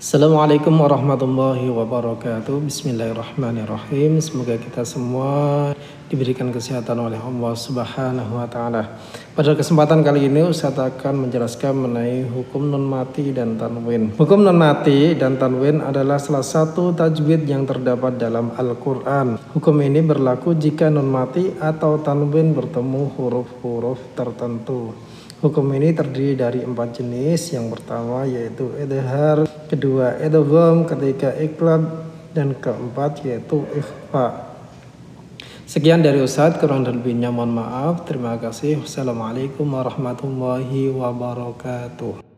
Assalamualaikum warahmatullahi wabarakatuh. Bismillahirrahmanirrahim. Semoga kita semua diberikan kesehatan oleh Allah subhanahu wa ta'ala. Pada kesempatan kali ini Ustaz akan menjelaskan mengenai hukum non mati dan tanwin. Hukum non mati dan tanwin adalah salah satu tajwid yang terdapat dalam Al-Quran. Hukum ini berlaku jika non mati atau tanwin bertemu huruf-huruf tertentu Hukum ini terdiri dari empat jenis. Yang pertama yaitu idhar, kedua idgham, ketiga iklab, dan keempat yaitu ikhfa. Sekian dari Ustadz, kurang dan lebihnya mohon maaf. Terima kasih. Wassalamualaikum warahmatullahi wabarakatuh.